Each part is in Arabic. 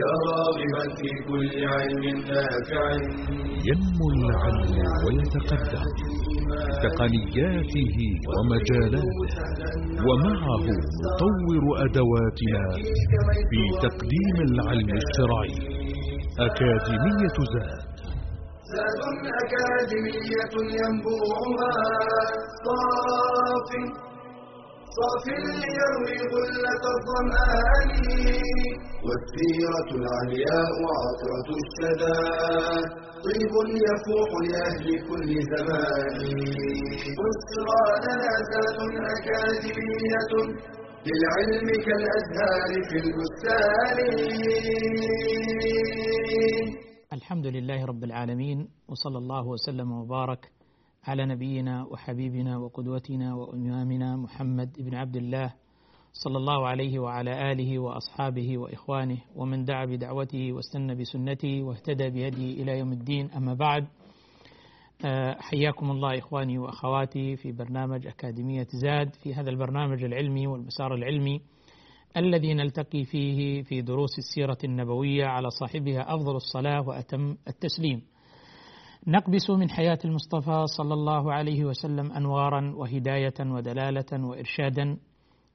يا راغبا في كل علم نافع. ينمو العلم ويتقدم. تقنياته ومجالاته. ومعه نطور أدواتنا في تقديم العلم الشرعي. أكاديمية زاد. زاد أكاديمية ينبوعها صاف صاف ليروي غلة الظمآن. والسيرة العلياء عطرة الشدى. طيب يفوح لأهل كل زمان. بشرى لنا أكاديمية للعلم كالأزهار في البستان. الحمد لله رب العالمين وصلى الله وسلم وبارك على نبينا وحبيبنا وقدوتنا وإمامنا محمد بن عبد الله صلى الله عليه وعلى آله وأصحابه وإخوانه ومن دعا بدعوته واستنى بسنته واهتدى بهديه إلى يوم الدين. أما بعد حياكم الله إخواني وأخواتي في برنامج أكاديمية زاد في هذا البرنامج العلمي والمسار العلمي الذي نلتقي فيه في دروس السيرة النبوية على صاحبها أفضل الصلاة وأتم التسليم. نقبس من حياة المصطفى صلى الله عليه وسلم أنوارا وهداية ودلالة وإرشادا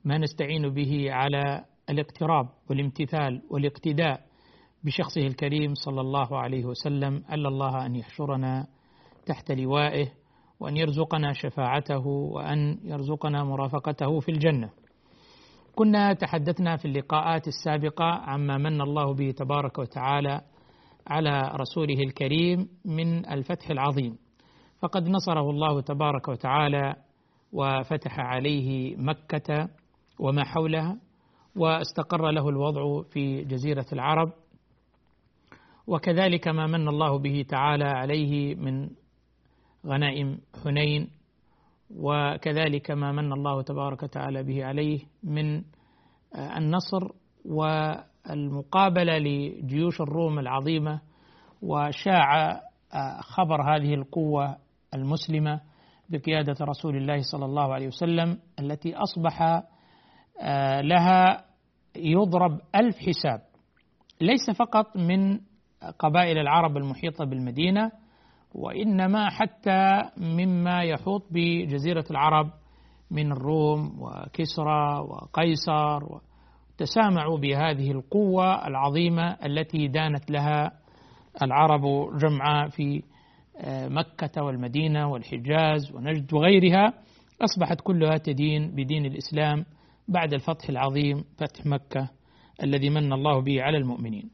ما نستعين به على الاقتراب والامتثال والاقتداء بشخصه الكريم صلى الله عليه وسلم ألا الله أن يحشرنا تحت لوائه وأن يرزقنا شفاعته وأن يرزقنا مرافقته في الجنة. كنا تحدثنا في اللقاءات السابقة عما من الله به تبارك وتعالى على رسوله الكريم من الفتح العظيم. فقد نصره الله تبارك وتعالى وفتح عليه مكة وما حولها واستقر له الوضع في جزيرة العرب. وكذلك ما من الله به تعالى عليه من غنائم حنين وكذلك ما من الله تبارك وتعالى به عليه من النصر والمقابلة لجيوش الروم العظيمة وشاع خبر هذه القوة المسلمة بقيادة رسول الله صلى الله عليه وسلم التي أصبح لها يضرب ألف حساب. ليس فقط من قبائل العرب المحيطة بالمدينة وإنما حتى مما يحوط بجزيرة العرب من الروم وكسرى وقيصر تسامعوا بهذه القوة العظيمة التي دانت لها العرب جمعاء في مكة والمدينة والحجاز ونجد وغيرها أصبحت كلها تدين بدين الإسلام بعد الفتح العظيم فتح مكة الذي من الله به على المؤمنين.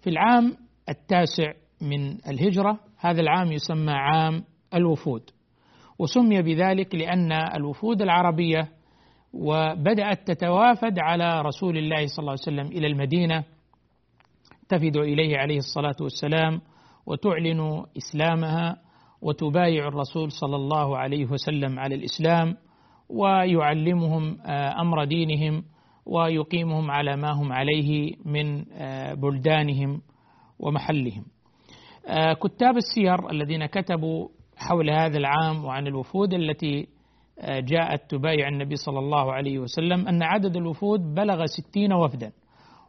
في العام التاسع من الهجرة هذا العام يسمى عام الوفود وسمي بذلك لأن الوفود العربية وبدأت تتوافد على رسول الله صلى الله عليه وسلم إلى المدينة تفد إليه عليه الصلاة والسلام وتعلن إسلامها وتبايع الرسول صلى الله عليه وسلم على الإسلام ويعلمهم أمر دينهم ويقيمهم على ما هم عليه من بلدانهم ومحلهم. كتاب السير الذين كتبوا حول هذا العام وعن الوفود التي جاءت تبايع النبي صلى الله عليه وسلم أن عدد الوفود بلغ ستين وفدا.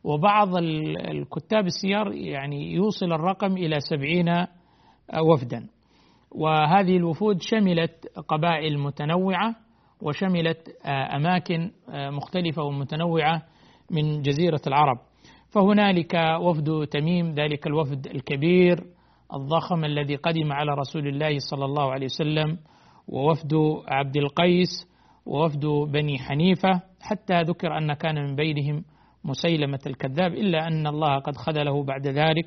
وبعض الكتاب السير يعني يوصل الرقم إلى سبعين وفدا. وهذه الوفود شملت قبائل متنوعة وشملت أماكن مختلفة ومتنوعة من جزيرة العرب. فهنالك وفد تميم ذلك الوفد الكبير الضخم الذي قدم على رسول الله صلى الله عليه وسلم ووفد عبد القيس ووفد بني حنيفة حتى ذكر أن كان من بينهم مسيلمة الكذاب إلا أن الله قد خذله بعد ذلك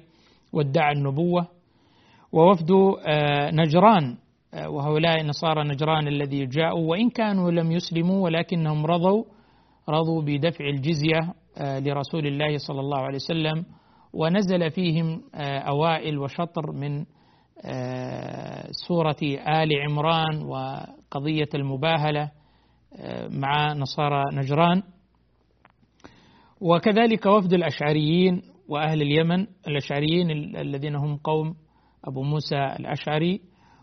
وادعى النبوة. ووفد نجران وهؤلاء نصارى نجران الذي جاءوا وإن كانوا لم يسلموا ولكنهم رضوا رضوا بدفع الجزية لرسول الله صلى الله عليه وسلم ونزل فيهم أوائل وشطر من سورة آل عمران وقضية المباهلة مع نصارى نجران. وكذلك وفد الأشعريين وأهل اليمن الأشعريين الذين هم قوم أبو موسى الأشعري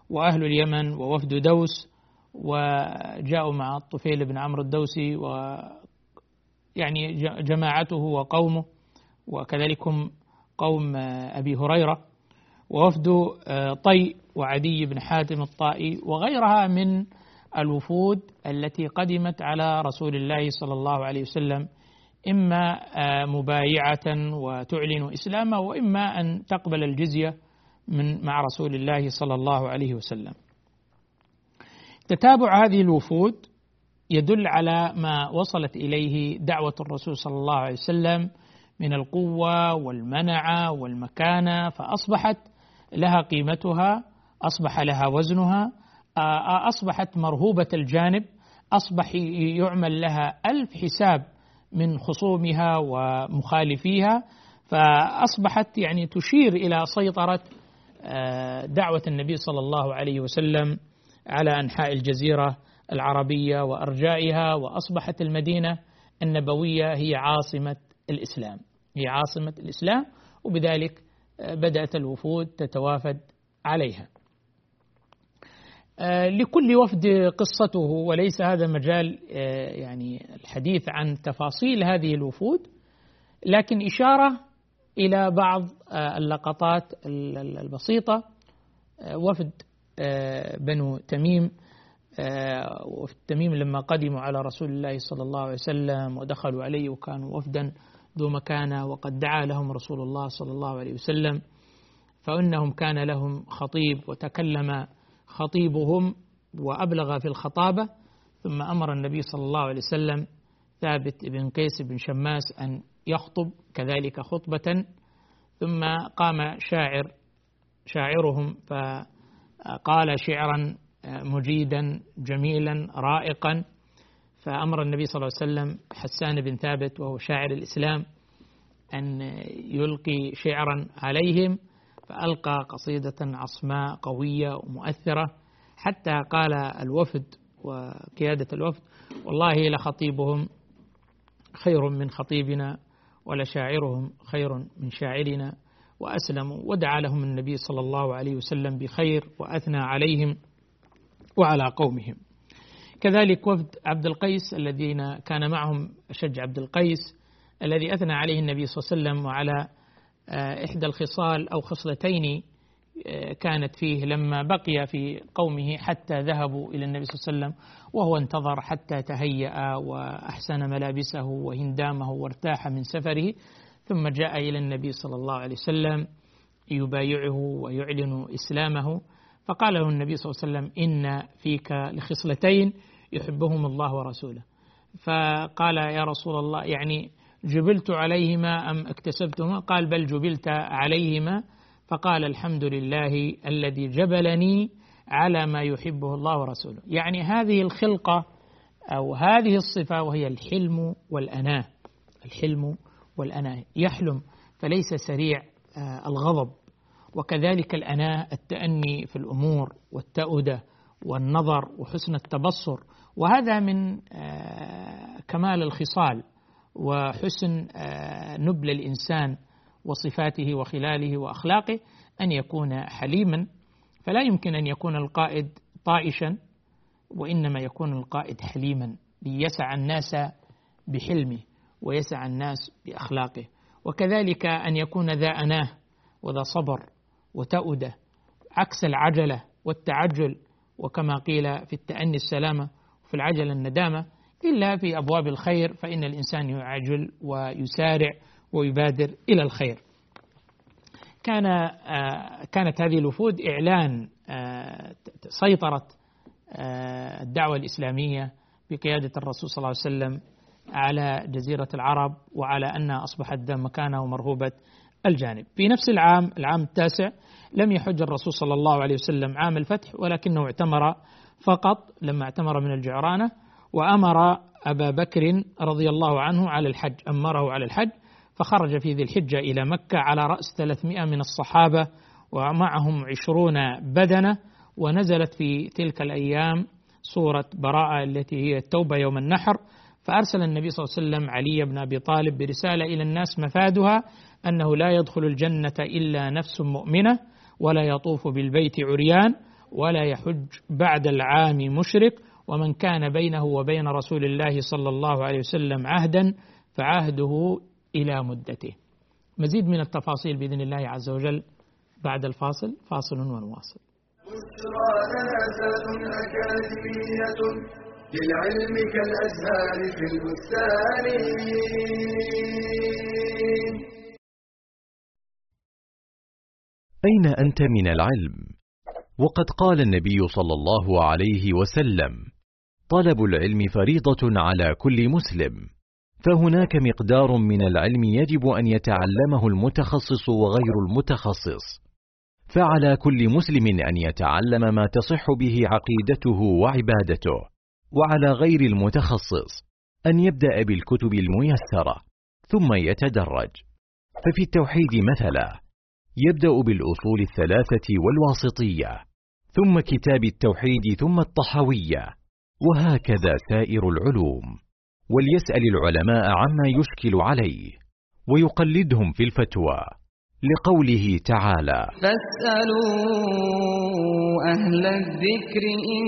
وأهل اليمن ووفد دوس وجاءوا مع الطفيل بن عمرو الدوسي و يعني جماعته وقومه وكذلك هم قوم أبي هريرة. ووفد طي وعدي بن حاتم الطائي وغيرها من الوفود التي قدمت على رسول الله صلى الله عليه وسلم إما مبايعة وتعلن إسلامه وإما أن تقبل الجزية من مع رسول الله صلى الله عليه وسلم. تتابع هذه الوفود يدل على ما وصلت إليه دعوة الرسول صلى الله عليه وسلم من القوة والمنعة والمكانة فأصبحت لها قيمتها أصبح لها وزنها أصبحت مرهوبة الجانب أصبح يعمل لها ألف حساب من خصومها ومخالفيها فأصبحت يعني تشير إلى سيطرة دعوة النبي صلى الله عليه وسلم على أنحاء الجزيرة العربية وأرجائها وأصبحت المدينة النبوية هي عاصمة الإسلام هي عاصمة الإسلام وبذلك بدأت الوفود تتوافد عليها. لكل وفد قصته وليس هذا مجال يعني الحديث عن تفاصيل هذه الوفود لكن إشارة إلى بعض اللقطات البسيطة وفد بنو تميم وفد تميم لما قدموا على رسول الله صلى الله عليه وسلم ودخلوا عليه وكانوا وفدا ذو مكانة وقد دعا لهم رسول الله صلى الله عليه وسلم فإنهم كان لهم خطيب وتكلم خطيبهم وأبلغ في الخطابة ثم أمر النبي صلى الله عليه وسلم ثابت بن قيس بن شماس أن يخطب كذلك خطبة ثم قام شاعر شاعرهم فقال شعرا مجيدا جميلا رائقا فأمر النبي صلى الله عليه وسلم حسان بن ثابت وهو شاعر الإسلام أن يلقي شعرا عليهم فألقى قصيدة عصماء قوية ومؤثرة حتى قال الوفد وقيادة الوفد والله لخطيبهم خير من خطيبنا ولشاعرهم خير من شاعرنا وأسلموا ودعا لهم النبي صلى الله عليه وسلم بخير وأثنى عليهم وعلى قومهم. كذلك وفد عبد القيس الذين كان معهم أشج عبد القيس الذي أثنى عليه النبي صلى الله عليه وسلم وعلى إحدى الخصال أو خصلتين كانت فيه لما بقي في قومه حتى ذهبوا إلى النبي صلى الله عليه وسلم وهو انتظر حتى تهيأ وأحسن ملابسه وهندامه وارتاح من سفره ثم جاء إلى النبي صلى الله عليه وسلم يبايعه ويعلن إسلامه. فقال له النبي صلى الله عليه وسلم إن فيك لخصلتين يحبهم الله ورسوله. فقال يا رسول الله يعني جبلت عليهما أم اكتسبتهما؟ قال بل جبلت عليهما. فقال الحمد لله الذي جبلني على ما يحبه الله ورسوله. يعني هذه الخلقة أو هذه الصفة وهي الحلم والأناة. الحلم والأناة. يحلم فليس سريع الغضب. وكذلك الأناة التأني في الأمور والتأودة والنظر وحسن التبصر. وهذا من كمال الخصال وحسن نبل الإنسان وصفاته وخلاله وأخلاقه أن يكون حليما. فلا يمكن أن يكون القائد طائشا وإنما يكون القائد حليما ليسع الناس بحلمه ويسع الناس بأخلاقه. وكذلك أن يكون ذا أناة وذا صبر وتأودة عكس العجلة والتعجل وكما قيل في التأني السلامة وفي العجلة الندامة إلا في أبواب الخير فإن الإنسان يعجل ويسارع ويبادر إلى الخير. كان كانت هذه الوفود إعلان سيطرة الدعوة الإسلامية بقيادة الرسول صلى الله عليه وسلم على جزيرة العرب وعلى أنها أصبحت مكانة ومرهوبة الجانب. في نفس العام العام التاسع لم يحج الرسول صلى الله عليه وسلم عام الفتح ولكنه اعتمر فقط لما اعتمر من الجعرانة وأمر أبا بكر رضي الله عنه على الحج أمره على الحج فخرج في ذي الحجة إلى مكة على رأس 300 من الصحابة ومعهم عشرون بدنة ونزلت في تلك الأيام سورة براءة التي هي التوبة يوم النحر فأرسل النبي صلى الله عليه وسلم علي بن أبي طالب برسالة إلى الناس مفادها أنه لا يدخل الجنة إلا نفس مؤمنة ولا يطوف بالبيت عريان ولا يحج بعد العام مشرك ومن كان بينه وبين رسول الله صلى الله عليه وسلم عهدا فعهده إلى مدته. مزيد من التفاصيل بإذن الله عز وجل بعد الفاصل فاصل ونواصل. للعلم كالأزهار في البستان أين أنت من العلم؟ وقد قال النبي صلى الله عليه وسلم: طلب العلم فريضة على كل مسلم، فهناك مقدار من العلم يجب أن يتعلمه المتخصص وغير المتخصص، فعلى كل مسلم أن يتعلم ما تصح به عقيدته وعبادته، وعلى غير المتخصص أن يبدأ بالكتب الميسرة، ثم يتدرج. ففي التوحيد مثلا يبدأ بالأصول الثلاثة والواسطية ثم كتاب التوحيد ثم الطحوية وهكذا سائر العلوم. وليسأل العلماء عما يشكل عليه ويقلدهم في الفتوى لقوله تعالى فاسألوا أهل الذكر إن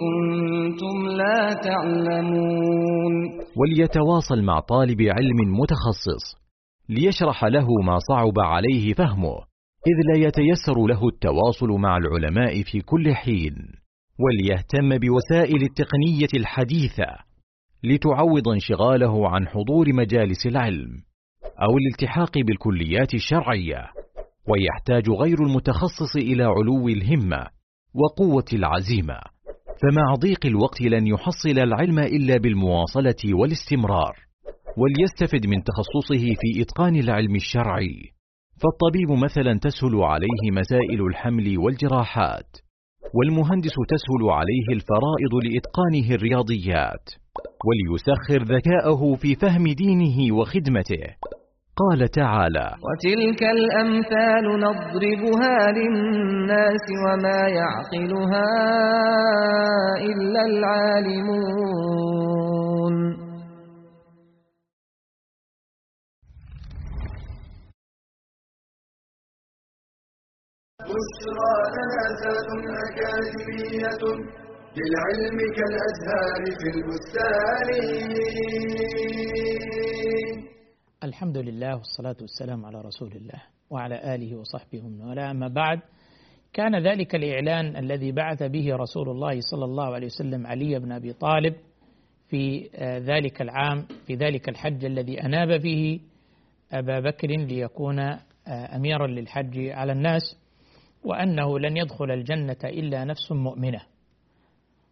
كنتم لا تعلمون. وليتواصل مع طالب علم متخصص ليشرح له ما صعب عليه فهمه إذ لا يتيسر له التواصل مع العلماء في كل حين وليهتم بوسائل التقنية الحديثة لتعوض انشغاله عن حضور مجالس العلم أو الالتحاق بالكليات الشرعية ويحتاج غير المتخصص إلى علو الهمة وقوة العزيمة فمع ضيق الوقت لن يحصل العلم إلا بالمواصلة والاستمرار. وليستفد من تخصصه في إتقان العلم الشرعي. فالطبيب مثلا تسهل عليه مسائل الحمل والجراحات والمهندس تسهل عليه الفرائض لإتقانه الرياضيات وليسخر ذكاءه في فهم دينه وخدمته. قال تعالى وتلك الأمثال نضربها للناس وما يعقلها إلا العالمون. بشرى لنا أكاديمية للعلم كالأزهار في البستان. الحمد لله والصلاة والسلام على رسول الله وعلى آله وصحبه ومن والاه. أما بعد كان ذلك الإعلان الذي بعث به رسول الله صلى الله عليه وسلم علي بن أبي طالب في آه، ذلك العام في ذلك الحج الذي أناب فيه أبا بكر ليكون آه، أميرا للحج على الناس. وأنه لن يدخل الجنة إلا نفس مؤمنة.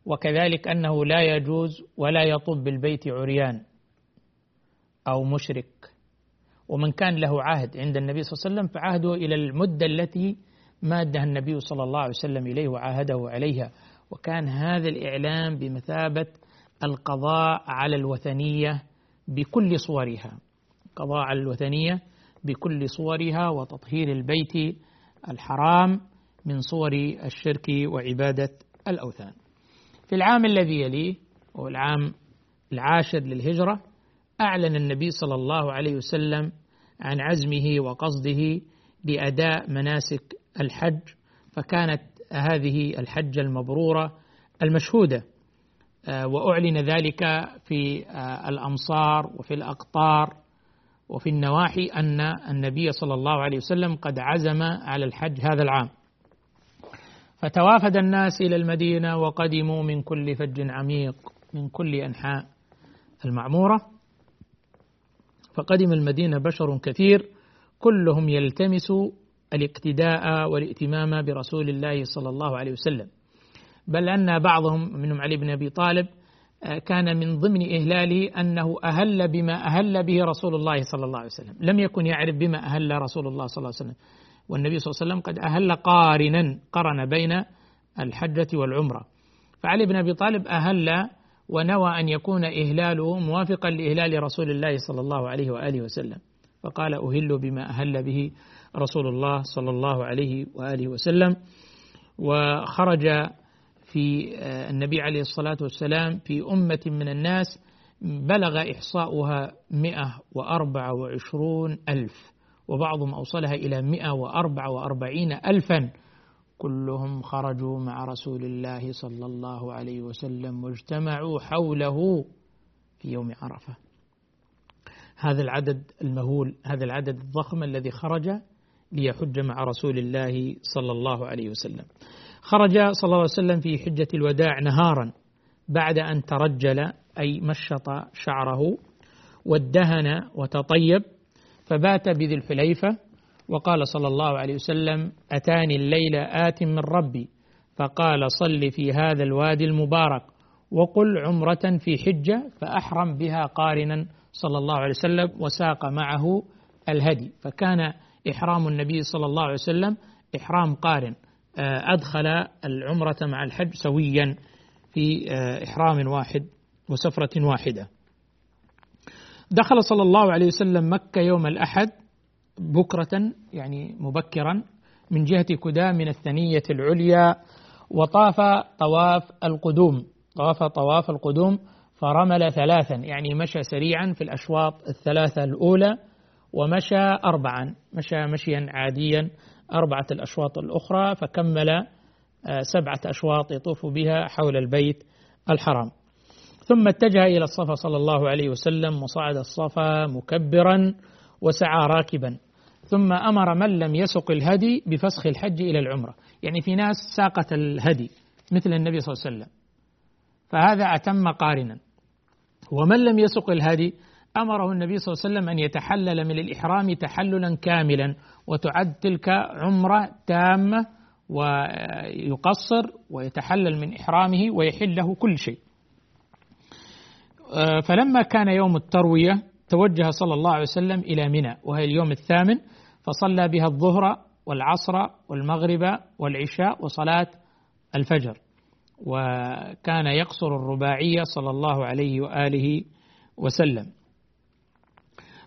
وكذلك أنه لا يجوز ولا يطب بالبيت عريان أو مشرك. ومن كان له عهد عند النبي صلى الله عليه وسلم فعهده إلى المدة التي مادها النبي صلى الله عليه وسلم إليه وعاهده عليها. وكان هذا الإعلام بمثابة القضاء على الوثنية بكل صورها. قضاء على الوثنية بكل صورها وتطهير البيت الحرام من صور الشرك وعبادة الأوثان. في العام الذي يليه وهو العام العاشر للهجرة أعلن النبي صلى الله عليه وسلم عن عزمه وقصده لأداء مناسك الحج فكانت هذه الحجة المبرورة المشهودة. آه، وأعلن ذلك في آه، الأمصار وفي الأقطار وفي النواحي أن النبي صلى الله عليه وسلم قد عزم على الحج هذا العام. فتوافد الناس إلى المدينة وقدموا من كل فج عميق من كل أنحاء المعمورة. فقدم المدينة بشر كثير كلهم يلتمس الاقتداء والائتمام برسول الله صلى الله عليه وسلم. بل أن بعضهم منهم علي بن أبي طالب كان من ضمن إهلاله أنه أهل بما أهل به رسول الله صلى الله عليه وسلم. لم يكن يعرف بما أهل رسول الله صلى الله عليه وسلم. والنبي صلى الله عليه وسلم قد أهل قارنا قرن بين الحجة والعمرة. فعلي بن أبي طالب أهل ونوى أن يكون إهلاله موافقا لإهلال رسول الله صلى الله عليه وآله وسلم. فقال أهل بما أهل به رسول الله صلى الله عليه وآله وسلم. وخرج في آه، النبي عليه الصلاة والسلام في أمة من الناس بلغ إحصاؤها 124 ألف وبعضهم أوصلها إلى 144 ألفا. كلهم خرجوا مع رسول الله صلى الله عليه وسلم واجتمعوا حوله في يوم عرفة. هذا العدد المهول هذا العدد الضخم الذي خرج ليحج مع رسول الله صلى الله عليه وسلم. خرج صلى الله عليه وسلم في حجة الوداع نهارا بعد أن ترجل أي مشط شعره وادهن وتطيب فبات بذي الحليفة وقال صلى الله عليه وسلم أتاني الليل آت من ربي. فقال صل في هذا الوادي المبارك وقل عمرة في حجة فأحرم بها قارنا صلى الله عليه وسلم وساق معه الهدي. فكان إحرام النبي صلى الله عليه وسلم إحرام قارن. أدخل العمرة مع الحج سويا في آه، إحرام واحد وسفرة واحدة. دخل صلى الله عليه وسلم مكة يوم الأحد بكرة يعني مبكرا من جهة كدام من الثنية العليا وطاف طواف القدوم. طاف طواف القدوم فرمل ثلاثا يعني مشى سريعا في الأشواط الثلاثة الأولى ومشى أربعا مشى مشيا عاديا. أربعة الأشواط الأخرى فكمل آه، سبعة أشواط يطوف بها حول البيت الحرام. ثم اتجه إلى الصفا صلى الله عليه وسلم وصعد الصفا مكبرا وسعى راكبا. ثم أمر من لم يسق الهدي بفسخ الحج إلى العمرة. يعني في ناس ساقت الهدي مثل النبي صلى الله عليه وسلم. فهذا أتم قارنا. ومن لم يسق الهدي أمره النبي صلى الله عليه وسلم أن يتحلل من الإحرام تحللا كاملا وتعد تلك عمرة تامة ويقصر ويتحلل من إحرامه ويحل له كل شيء. آه، فلما كان يوم التروية توجه صلى الله عليه وسلم إلى منى وهي اليوم الثامن فصلى بها الظهر والعصر والمغرب والعشاء وصلاة الفجر. وكان يقصر الرباعية صلى الله عليه وآله وسلم.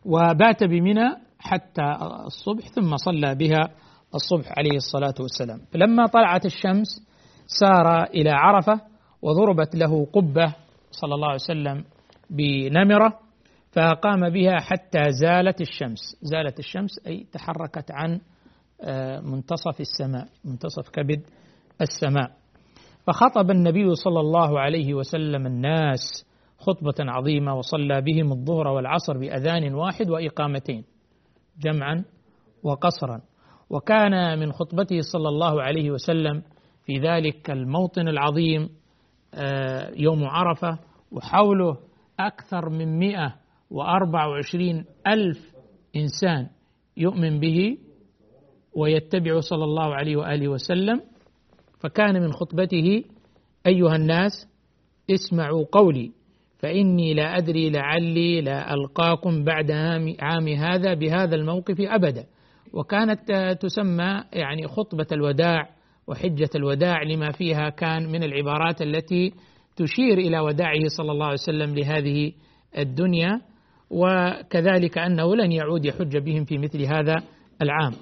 وبات بمنى حتى الصبح ثم صلى بها الصبح عليه الصلاة والسلام. فلما طلعت الشمس سار إلى عرفة وضربت له قبة صلى الله عليه وسلم بنمرة فقام بها حتى زالت الشمس. زالت الشمس أي تحركت عن آه، منتصف السماء منتصف كبد السماء. فخطب النبي صلى الله عليه وسلم الناس خطبة عظيمة وصلى بهم الظهر والعصر بأذان واحد وإقامتين جمعا وقصرا. وكان من خطبته صلى الله عليه وسلم في ذلك الموطن العظيم آه، يوم عرفة وحوله أكثر من مئة وأربع وعشرين ألف إنسان يؤمن به ويتبع صلى الله عليه وآله وسلم. فكان من خطبته أيها الناس اسمعوا قولي. فإني لا أدري لعلي لا ألقاكم بعد عام هذا بهذا الموقف أبدا. وكانت تسمى يعني خطبة الوداع وحجة الوداع لما فيها كان من العبارات التي تشير إلى وداعه صلى الله عليه وسلم لهذه الدنيا وكذلك أنه لن يعود يحج بهم في مثل هذا العام.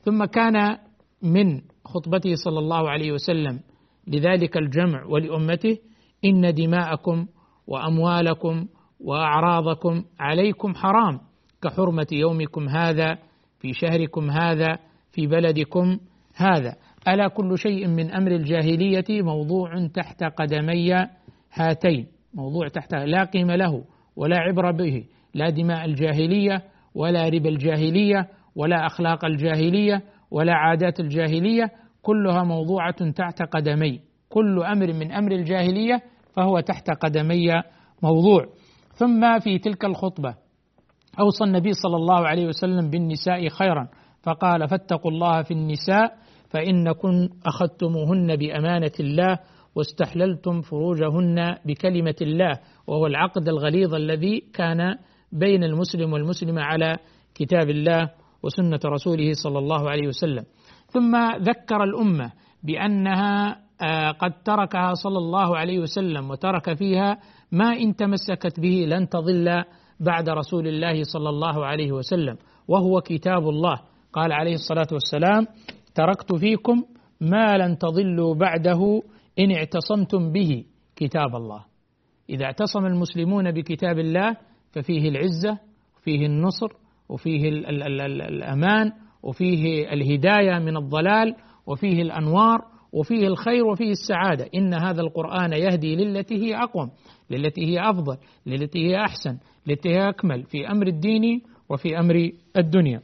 ثم كان من خطبته صلى الله عليه وسلم لذلك الجمع ولأمته إن دماءكم وأموالكم وأعراضكم عليكم حرام كحرمة يومكم هذا في شهركم هذا في بلدكم هذا. ألا كل شيء من أمر الجاهلية موضوع تحت قدمي هاتين. موضوع تحت لا قيمة له ولا عبرة به. لا دماء الجاهلية ولا ربا الجاهلية ولا أخلاق الجاهلية ولا عادات الجاهلية كلها موضوعة تحت قدمي. كل أمر من أمر الجاهلية فهو تحت قدمي موضوع. ثم في تلك الخطبة أوصى النبي صلى الله عليه وسلم بالنساء خيرا فقال فاتقوا الله في النساء فإنكم أخذتموهن بأمانة الله واستحللتم فروجهن بكلمة الله وهو العقد الغليظ الذي كان بين المسلم والمسلمة على كتاب الله وسنة رسوله صلى الله عليه وسلم. ثم ذكر الأمة بأنها قد تركها صلى الله عليه وسلم وترك فيها ما إن تمسكت به لن تضل بعد رسول الله صلى الله عليه وسلم وهو كتاب الله. قال عليه الصلاة والسلام تركت فيكم ما لن تضلوا بعده إن اعتصمتم به. كتاب الله. إذا اعتصم المسلمون بكتاب الله ففيه العزة وفيه النصر وفيه الأمان وفيه الهداية من الضلال وفيه الأنوار وفيه الخير وفيه السعادة. إن هذا القرآن يهدي للتي هي أقوم للتي هي أفضل للتي هي أحسن للتي هي أكمل في أمر الدين وفي أمر الدنيا.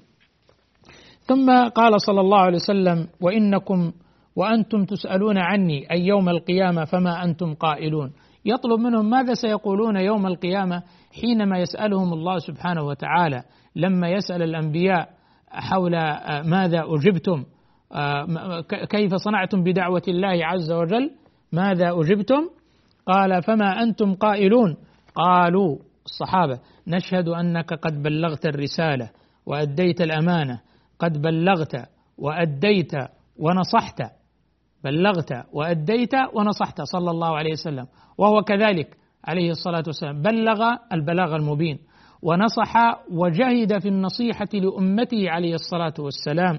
ثم قال صلى الله عليه وسلم وإنكم وأنتم تسألون عني أي يوم القيامة فما أنتم قائلون. يطلب منهم ماذا سيقولون يوم القيامة؟ حينما يسألهم الله سبحانه وتعالى لما يسأل الأنبياء حول ماذا أجبتم كيف صنعتم بدعوة الله عز وجل؟ ماذا أجبتم؟ قال فما أنتم قائلون؟ قالوا الصحابة نشهد أنك قد بلغت الرسالة وأديت الأمانة قد بلغت وأديت ونصحت بلغت وأديت ونصحت صلى الله عليه وسلم وهو كذلك عليه الصلاة والسلام. بلغ البلاغ المبين ونصح وجهد في النصيحة لأمته عليه الصلاة والسلام.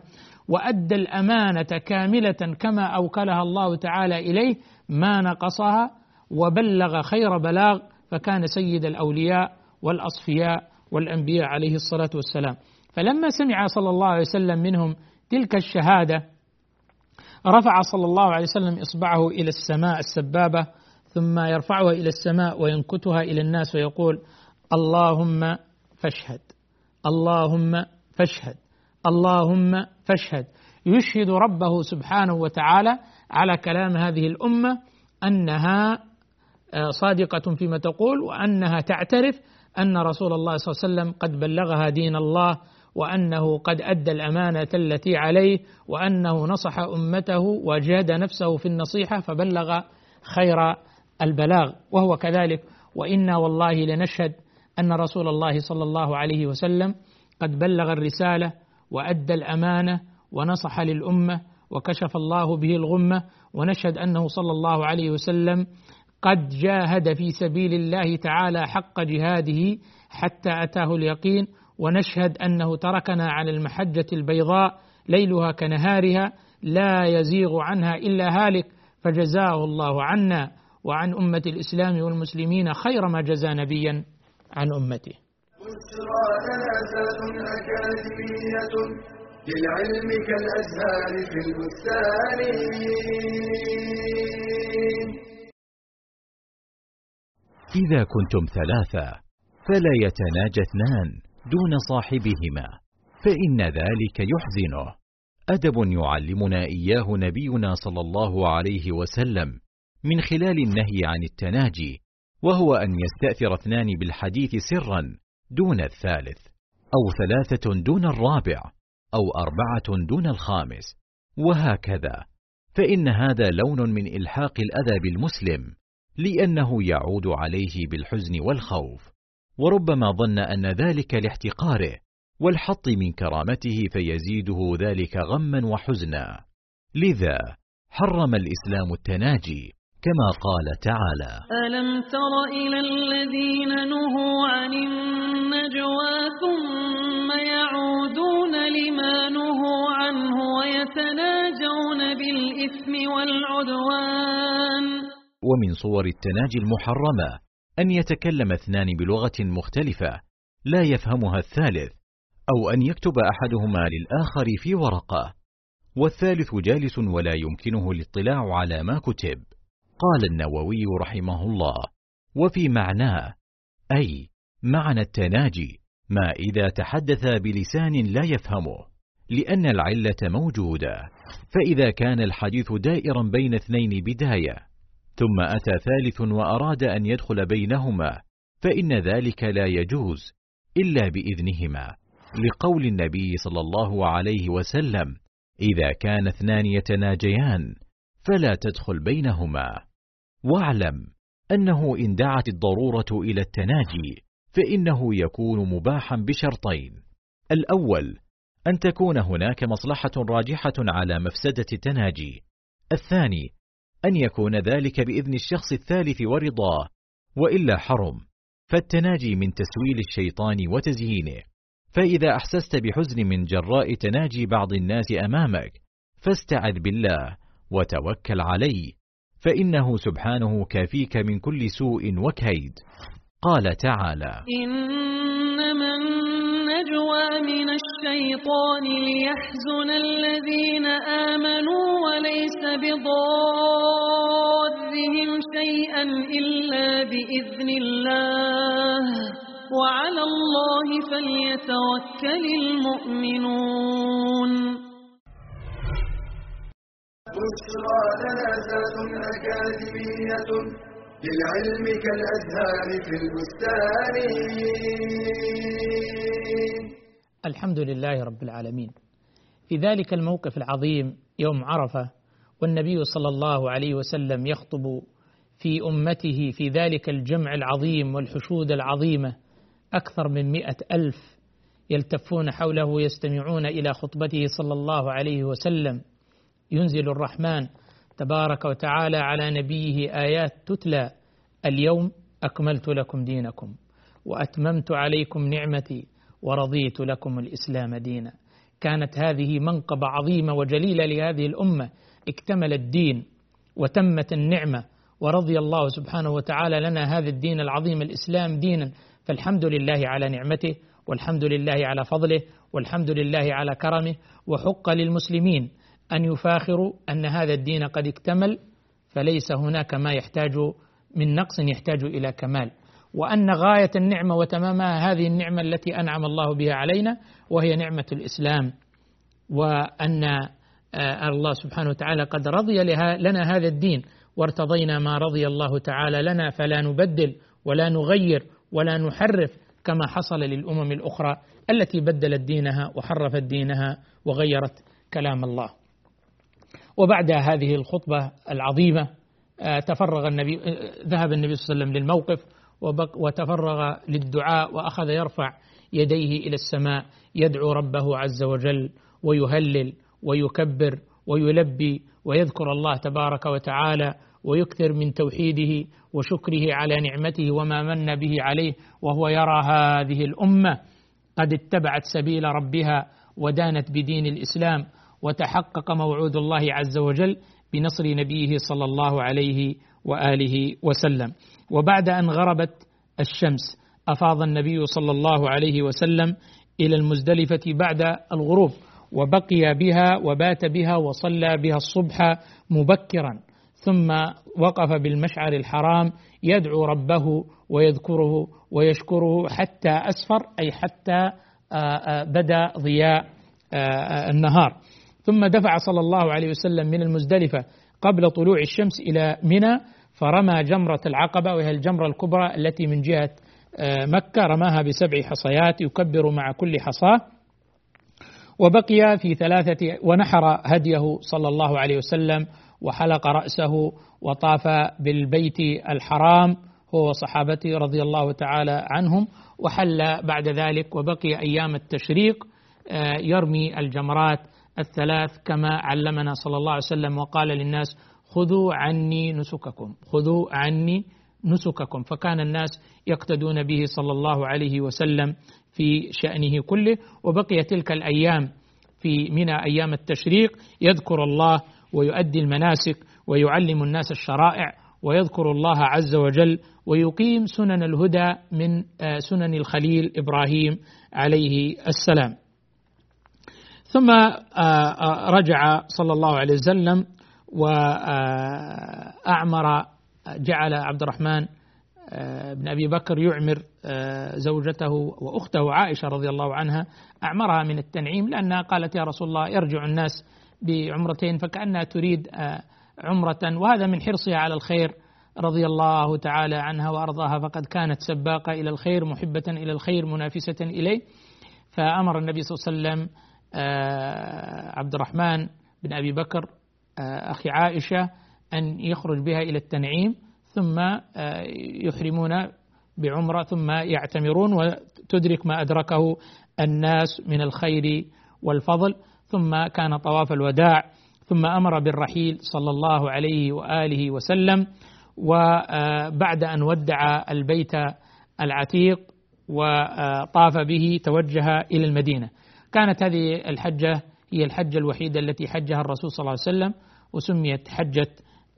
وأدى الأمانة كاملة كما أوكلها الله تعالى إليه ما نقصها وبلغ خير بلاغ فكان سيد الأولياء والأصفياء والأنبياء عليه الصلاة والسلام. فلما سمع صلى الله عليه وسلم منهم تلك الشهادة رفع صلى الله عليه وسلم إصبعه إلى السماء السبابة ثم يرفعها إلى السماء وينكتها إلى الناس ويقول اللهم فاشهد اللهم فاشهد. اللهم فاشهد. يشهد ربه سبحانه وتعالى على كلام هذه الأمة أنها آه، صادقة فيما تقول وأنها تعترف أن رسول الله صلى الله عليه وسلم قد بلغها دين الله وأنه قد أدى الأمانة التي عليه وأنه نصح أمته وجاد نفسه في النصيحة فبلغ خير البلاغ. وهو كذلك. وإنا والله لنشهد أن رسول الله صلى الله عليه وسلم قد بلغ الرسالة وأدى الأمانة ونصح للأمة وكشف الله به الغمة ونشهد أنه صلى الله عليه وسلم قد جاهد في سبيل الله تعالى حق جهاده حتى أتاه اليقين ونشهد أنه تركنا على المحجة البيضاء ليلها كنهارها لا يزيغ عنها إلا هالك فجزاه الله عنا وعن أمة الإسلام والمسلمين خير ما جزى نبيا عن للعلم كالأزهار في البستان. إذا كنتم ثلاثة فلا يتناجى اثنان دون صاحبهما فإن ذلك يحزنه. أدب يعلمنا إياه نبينا صلى الله عليه وسلم من خلال النهي عن التناجي وهو أن يستأثر اثنان بالحديث سرا دون الثالث أو ثلاثة دون الرابع أو أربعة دون الخامس وهكذا. فإن هذا لون من إلحاق الأذى بالمسلم لأنه يعود عليه بالحزن والخوف. وربما ظن أن ذلك لاحتقاره والحط من كرامته فيزيده ذلك غما وحزنا. لذا حرم الإسلام التناجي كما قال تعالى ألم تر إلى الذين نهوا عن النجوى ثم يعودون لما نهوا عنه ويتناجون بالإثم والعدوان ومن صور التناجي المحرمة أن يتكلم اثنان بلغة مختلفة لا يفهمها الثالث أو أن يكتب أحدهما للآخر في ورقة والثالث جالس ولا يمكنه الاطلاع على ما كتب قال النووي رحمه الله وفي معناه أي معنى التناجي ما إذا تحدث بلسان لا يفهمه لأن العلة موجودة فإذا كان الحديث دائرا بين اثنين بداية ثم أتى ثالث وأراد أن يدخل بينهما فإن ذلك لا يجوز إلا بإذنهما. لقول النبي صلى الله عليه وسلم إذا كان اثنان يتناجيان فلا تدخل بينهما. واعلم أنه إن دعت الضرورة إلى التناجي فإنه يكون مباحا بشرطين. الأول أن تكون هناك مصلحة راجحة على مفسدة التناجي. الثاني أن يكون ذلك بإذن الشخص الثالث ورضاه وإلا حرم. فالتناجي من تسويل الشيطان وتزيينه. فإذا أحسست بحزن من جراء تناجي بعض الناس أمامك فاستعذ بالله وتوكل عليه. فإنه سبحانه كافيك من كل سوء وكيد. قال تعالى إنما النجوى من الشيطان ليحزن الذين آمنوا وليس بضارهم شيئا إلا بإذن الله. وعلى الله فليتوكل المؤمنون. بشرى لنا ذات أكاديمية للعلم كالأزهار في البستان. الحمد لله رب العالمين. في ذلك الموقف العظيم يوم عرفة والنبي صلى الله عليه وسلم يخطب في أمته في ذلك الجمع العظيم والحشود العظيمة أكثر من مئة ألف يلتفون حوله يستمعون إلى خطبته صلى الله عليه وسلم. ينزل الرحمن تبارك وتعالى على نبيه آيات تتلى اليوم أكملت لكم دينكم وأتممت عليكم نعمتي ورضيت لكم الإسلام دينا. كانت هذه منقبة عظيمة وجليلة لهذه الأمة. اكتمل الدين وتمت النعمة ورضي الله سبحانه وتعالى لنا هذا الدين العظيم الإسلام دينا. فالحمد لله على نعمته والحمد لله على فضله والحمد لله على كرمه وحق للمسلمين. أن يفاخروا أن هذا الدين قد اكتمل فليس هناك ما يحتاج من نقص يحتاج إلى كمال. وأن غاية النعمة وتمامها هذه النعمة التي أنعم الله بها علينا وهي نعمة الإسلام. وأن آه، الله سبحانه وتعالى قد رضي لنا هذا الدين. وارتضينا ما رضي الله تعالى لنا فلا نبدل ولا نغير ولا نحرف كما حصل للأمم الأخرى التي بدلت دينها وحرفت دينها وغيرت كلام الله. وبعد هذه الخطبة العظيمة آه، تفرغ النبي آه، ذهب النبي صلى الله عليه وسلم للموقف وتفرغ للدعاء وأخذ يرفع يديه إلى السماء يدعو ربه عز وجل ويهلل ويكبر ويلبي ويذكر الله تبارك وتعالى ويكثر من توحيده وشكره على نعمته وما من به عليه وهو يرى هذه الأمة قد اتبعت سبيل ربها ودانت بدين الإسلام وتحقق موعود الله عز وجل بنصر نبيه صلى الله عليه وآله وسلم. وبعد أن غربت الشمس أفاض النبي صلى الله عليه وسلم إلى المزدلفة بعد الغروب وبقي بها وبات بها وصلى بها الصبح مبكرا. ثم وقف بالمشعر الحرام يدعو ربه ويذكره ويشكره حتى أسفر أي حتى آه، آه، بدا ضياء آه، النهار. ثم دفع صلى الله عليه وسلم من المزدلفة قبل طلوع الشمس إلى منى فرمى جمرة العقبة وهي الجمرة الكبرى التي من جهة مكة رماها بسبع حصيات يكبر مع كل حصاة. وبقي في ثلاثة ونحر هديه صلى الله عليه وسلم وحلق رأسه وطاف بالبيت الحرام هو وصحابته رضي الله تعالى عنهم وحل بعد ذلك وبقي أيام التشريق آه، يرمي الجمرات الثلاث كما علمنا صلى الله عليه وسلم وقال للناس خذوا عني نسككم خذوا عني نسككم فكان الناس يقتدون به صلى الله عليه وسلم في شأنه كله وبقي تلك الأيام في منى أيام التشريق يذكر الله ويؤدي المناسك ويعلم الناس الشرائع ويذكر الله عز وجل ويقيم سنن الهدى من آه، سنن الخليل إبراهيم عليه السلام. ثم آه، آه، رجع صلى الله عليه وسلم واعمر جعل عبد الرحمن بن أبي بكر يعمر زوجته وأخته عائشة رضي الله عنها أعمرها من التنعيم لأنها قالت يا رسول الله يرجع الناس بعمرتين فكأنها تريد آه، عمرة وهذا من حرصها على الخير رضي الله تعالى عنها وأرضاها فقد كانت سباقة إلى الخير محبة إلى الخير منافسة إليه فأمر النبي صلى الله عليه وسلم آه، عبد الرحمن بن أبي بكر آه، أخي عائشة أن يخرج بها إلى التنعيم ثم يحرمون بعمرة ثم يعتمرون وتدرك ما أدركه الناس من الخير والفضل ثم كان طواف الوداع ثم أمر بالرحيل صلى الله عليه وآله وسلم وبعد أن ودع البيت العتيق وطاف به توجه إلى المدينة. كانت هذه الحجة هي الحجة الوحيدة التي حجها الرسول صلى الله عليه وسلم وسميت حجة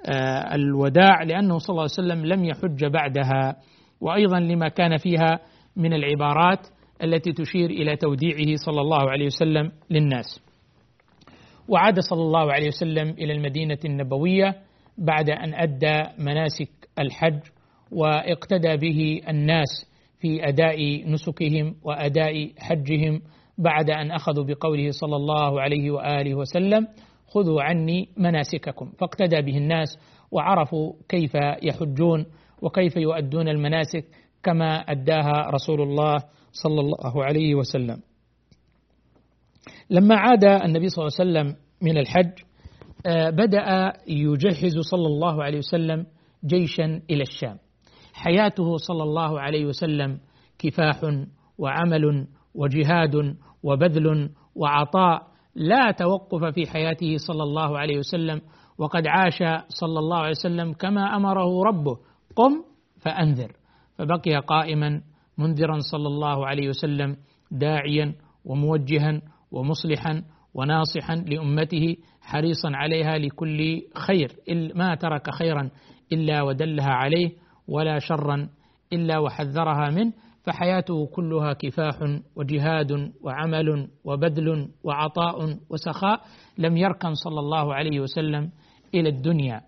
آه، الوداع لأنه صلى الله عليه وسلم لم يحج بعدها. وأيضا لما كان فيها من العبارات التي تشير إلى توديعه صلى الله عليه وسلم للناس. وعاد صلى الله عليه وسلم إلى المدينة النبوية بعد أن أدى مناسك الحج واقتدى به الناس في أداء نسكهم وأداء حجهم بعد أن أخذوا بقوله صلى الله عليه وآله وسلم خذوا عني مناسككم. فاقتدى به الناس وعرفوا كيف يحجون وكيف يؤدون المناسك كما أداها رسول الله صلى الله عليه وسلم. لما عاد النبي صلى الله عليه وسلم من الحج آه، بدأ يجهز صلى الله عليه وسلم جيشا إلى الشام. حياته صلى الله عليه وسلم كفاح وعمل وجهاد وبذل وعطاء لا توقف في حياته صلى الله عليه وسلم وقد عاش صلى الله عليه وسلم كما أمره ربه. قم فأنذر. فبقي قائما منذرا صلى الله عليه وسلم داعيا وموجها ومصلحا وناصحا لأمته حريصا عليها لكل خير. ما ترك خيرا إلا ودلها عليه ولا شرا إلا وحذرها منه. فحياته كلها كفاح وجهاد وعمل وبذل وعطاء وسخاء لم يركن صلى الله عليه وسلم إلى الدنيا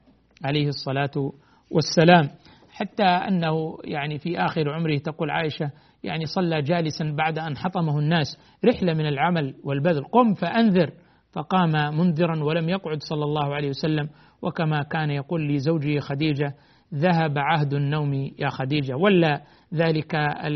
عليه الصلاة والسلام. حتى أنه يعني في آخر عمره تقول عائشة يعني صلى جالسا بعد أن حطمه الناس رحلة من العمل والبذل قم فأنذر. فقام منذرا ولم يقعد صلى الله عليه وسلم وكما كان يقول لزوجه خديجة ذهب عهد النوم يا خديجة. ولا ذلك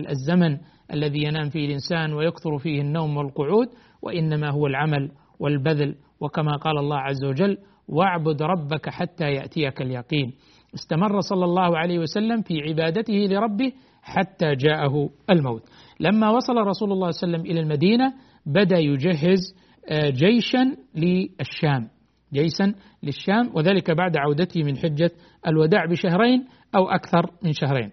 الزمن الذي ينام فيه الإنسان ويكثر فيه النوم والقعود وإنما هو العمل والبذل. وكما قال الله عز وجل واعبد ربك حتى يأتيك اليقين استمر صلى الله عليه وسلم في عبادته لربه حتى جاءه الموت. لما وصل رسول الله صلى الله عليه وسلم إلى المدينة بدأ يجهز آه، جيشا للشام. جيشا للشام وذلك بعد عودته من حجة الوداع بشهرين أو أكثر من شهرين.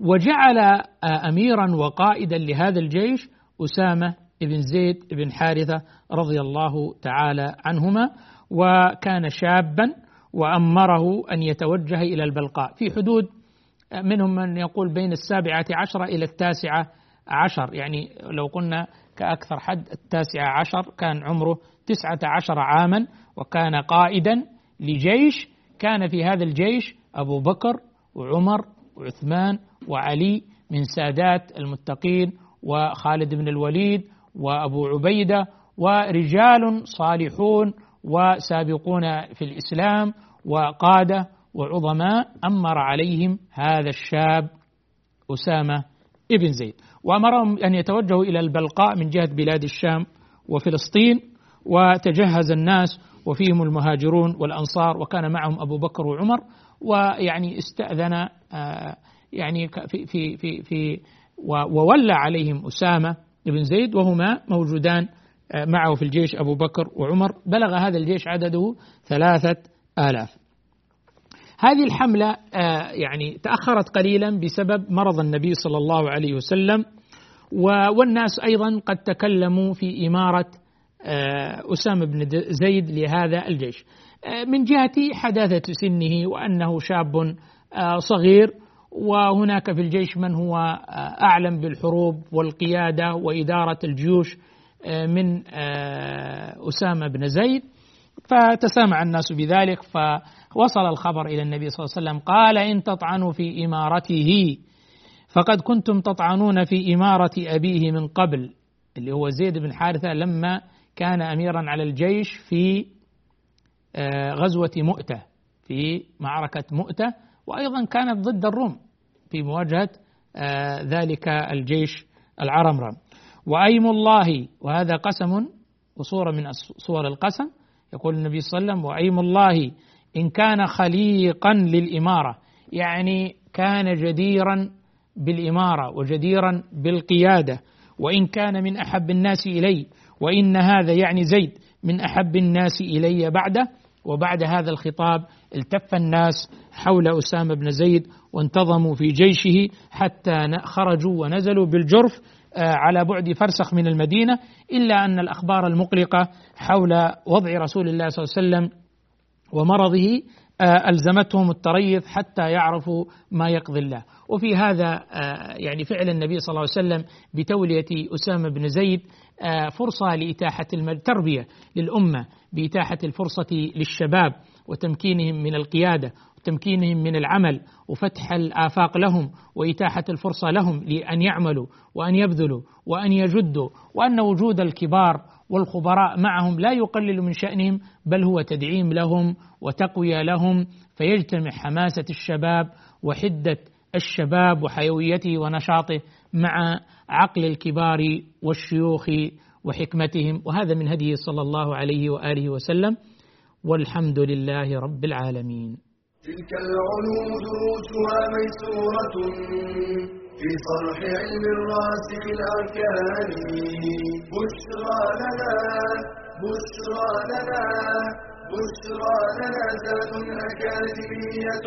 وجعل آه، اميرا وقائدا لهذا الجيش أسامة بن زيد بن حارثة رضي الله تعالى عنهما وكان شابا وأمره أن يتوجه إلى البلقاء. في حدود آه، منهم من يقول بين السابعة عشره إلى التاسعة عشر يعني لو قلنا كأكثر حد التاسعة عشر كان عمره تسعة عشر عاما وكان قائدا لجيش كان في هذا الجيش أبو بكر وعمر وعثمان وعلي من سادات المتقين وخالد بن الوليد وأبو عبيدة ورجال صالحون وسابقون في الإسلام وقادة وعظماء أمر عليهم هذا الشاب أسامة ابن زيد. وأمرهم أن يتوجهوا إلى البلقاء من جهة بلاد الشام وفلسطين وتجهز الناس وفيهم المهاجرون والأنصار وكان معهم أبو بكر وعمر ويعني استأذن آه، يعني في في في, في وولى عليهم أسامة بن زيد وهما موجودان آه، معه في الجيش أبو بكر وعمر بلغ هذا الجيش عدده ثلاثة آلاف. هذه الحملة آه، يعني تأخرت قليلا بسبب مرض النبي صلى الله عليه وسلم والناس أيضا قد تكلموا في إمارة أسامة بن زيد لهذا الجيش. من جهة حداثة سنه وأنه شاب آه، صغير وهناك في الجيش من هو آه، أعلم بالحروب والقيادة وإدارة الجيوش آه، من أسامة بن زيد فتسامع الناس بذلك فوصل الخبر إلى النبي صلى الله عليه وسلم قال إن تطعنوا في إمارته فقد كنتم تطعنون في إمارة أبيه من قبل اللي هو زيد بن حارثة لما كان أميرا على الجيش في آه، غزوة مؤتة في معركة مؤتة وأيضا كانت ضد الروم في مواجهة آه، ذلك الجيش العرمرم. وأيم الله وهذا قسم وصورة من صور القسم يقول النبي صلى الله عليه وسلم وأيم الله إن كان خليقا للإمارة يعني كان جديرا بالإمارة وجديرا بالقيادة وإن كان من أحب الناس إلي وإن هذا يعني زيد من أحب الناس إلي بعده. وبعد هذا الخطاب التف الناس حول أسامة بن زيد وانتظموا في جيشه حتى خرجوا ونزلوا بالجرف آه، على بعد فرسخ من المدينة إلا أن الأخبار المقلقة حول وضع رسول الله صلى الله عليه وسلم ومرضه آه، ألزمتهم التريث حتى يعرفوا ما يقضي الله. وفي هذا آه، يعني فعل النبي صلى الله عليه وسلم بتولية أسامة بن زيد فرصة لإتاحة التربية للأمة بإتاحة الفرصة للشباب وتمكينهم من القيادة وتمكينهم من العمل وفتح الآفاق لهم وإتاحة الفرصة لهم لأن يعملوا وأن يبذلوا وأن يجدوا وأن وجود الكبار والخبراء معهم لا يقلل من شأنهم بل هو تدعيم لهم وتقوية لهم فيجتمع حماسة الشباب وحدة الشباب وحيويته ونشاطه مع عقل الكبار والشيوخ وحكمتهم. وهذا من هديه صلى الله عليه وآله وسلم. والحمد لله رب العالمين. تلك العلوم دروسها ميسورة في صرح علم الراسخ الأركان. بشرى لنا بشرى لنا بشرى لنا ذات أكاديمية.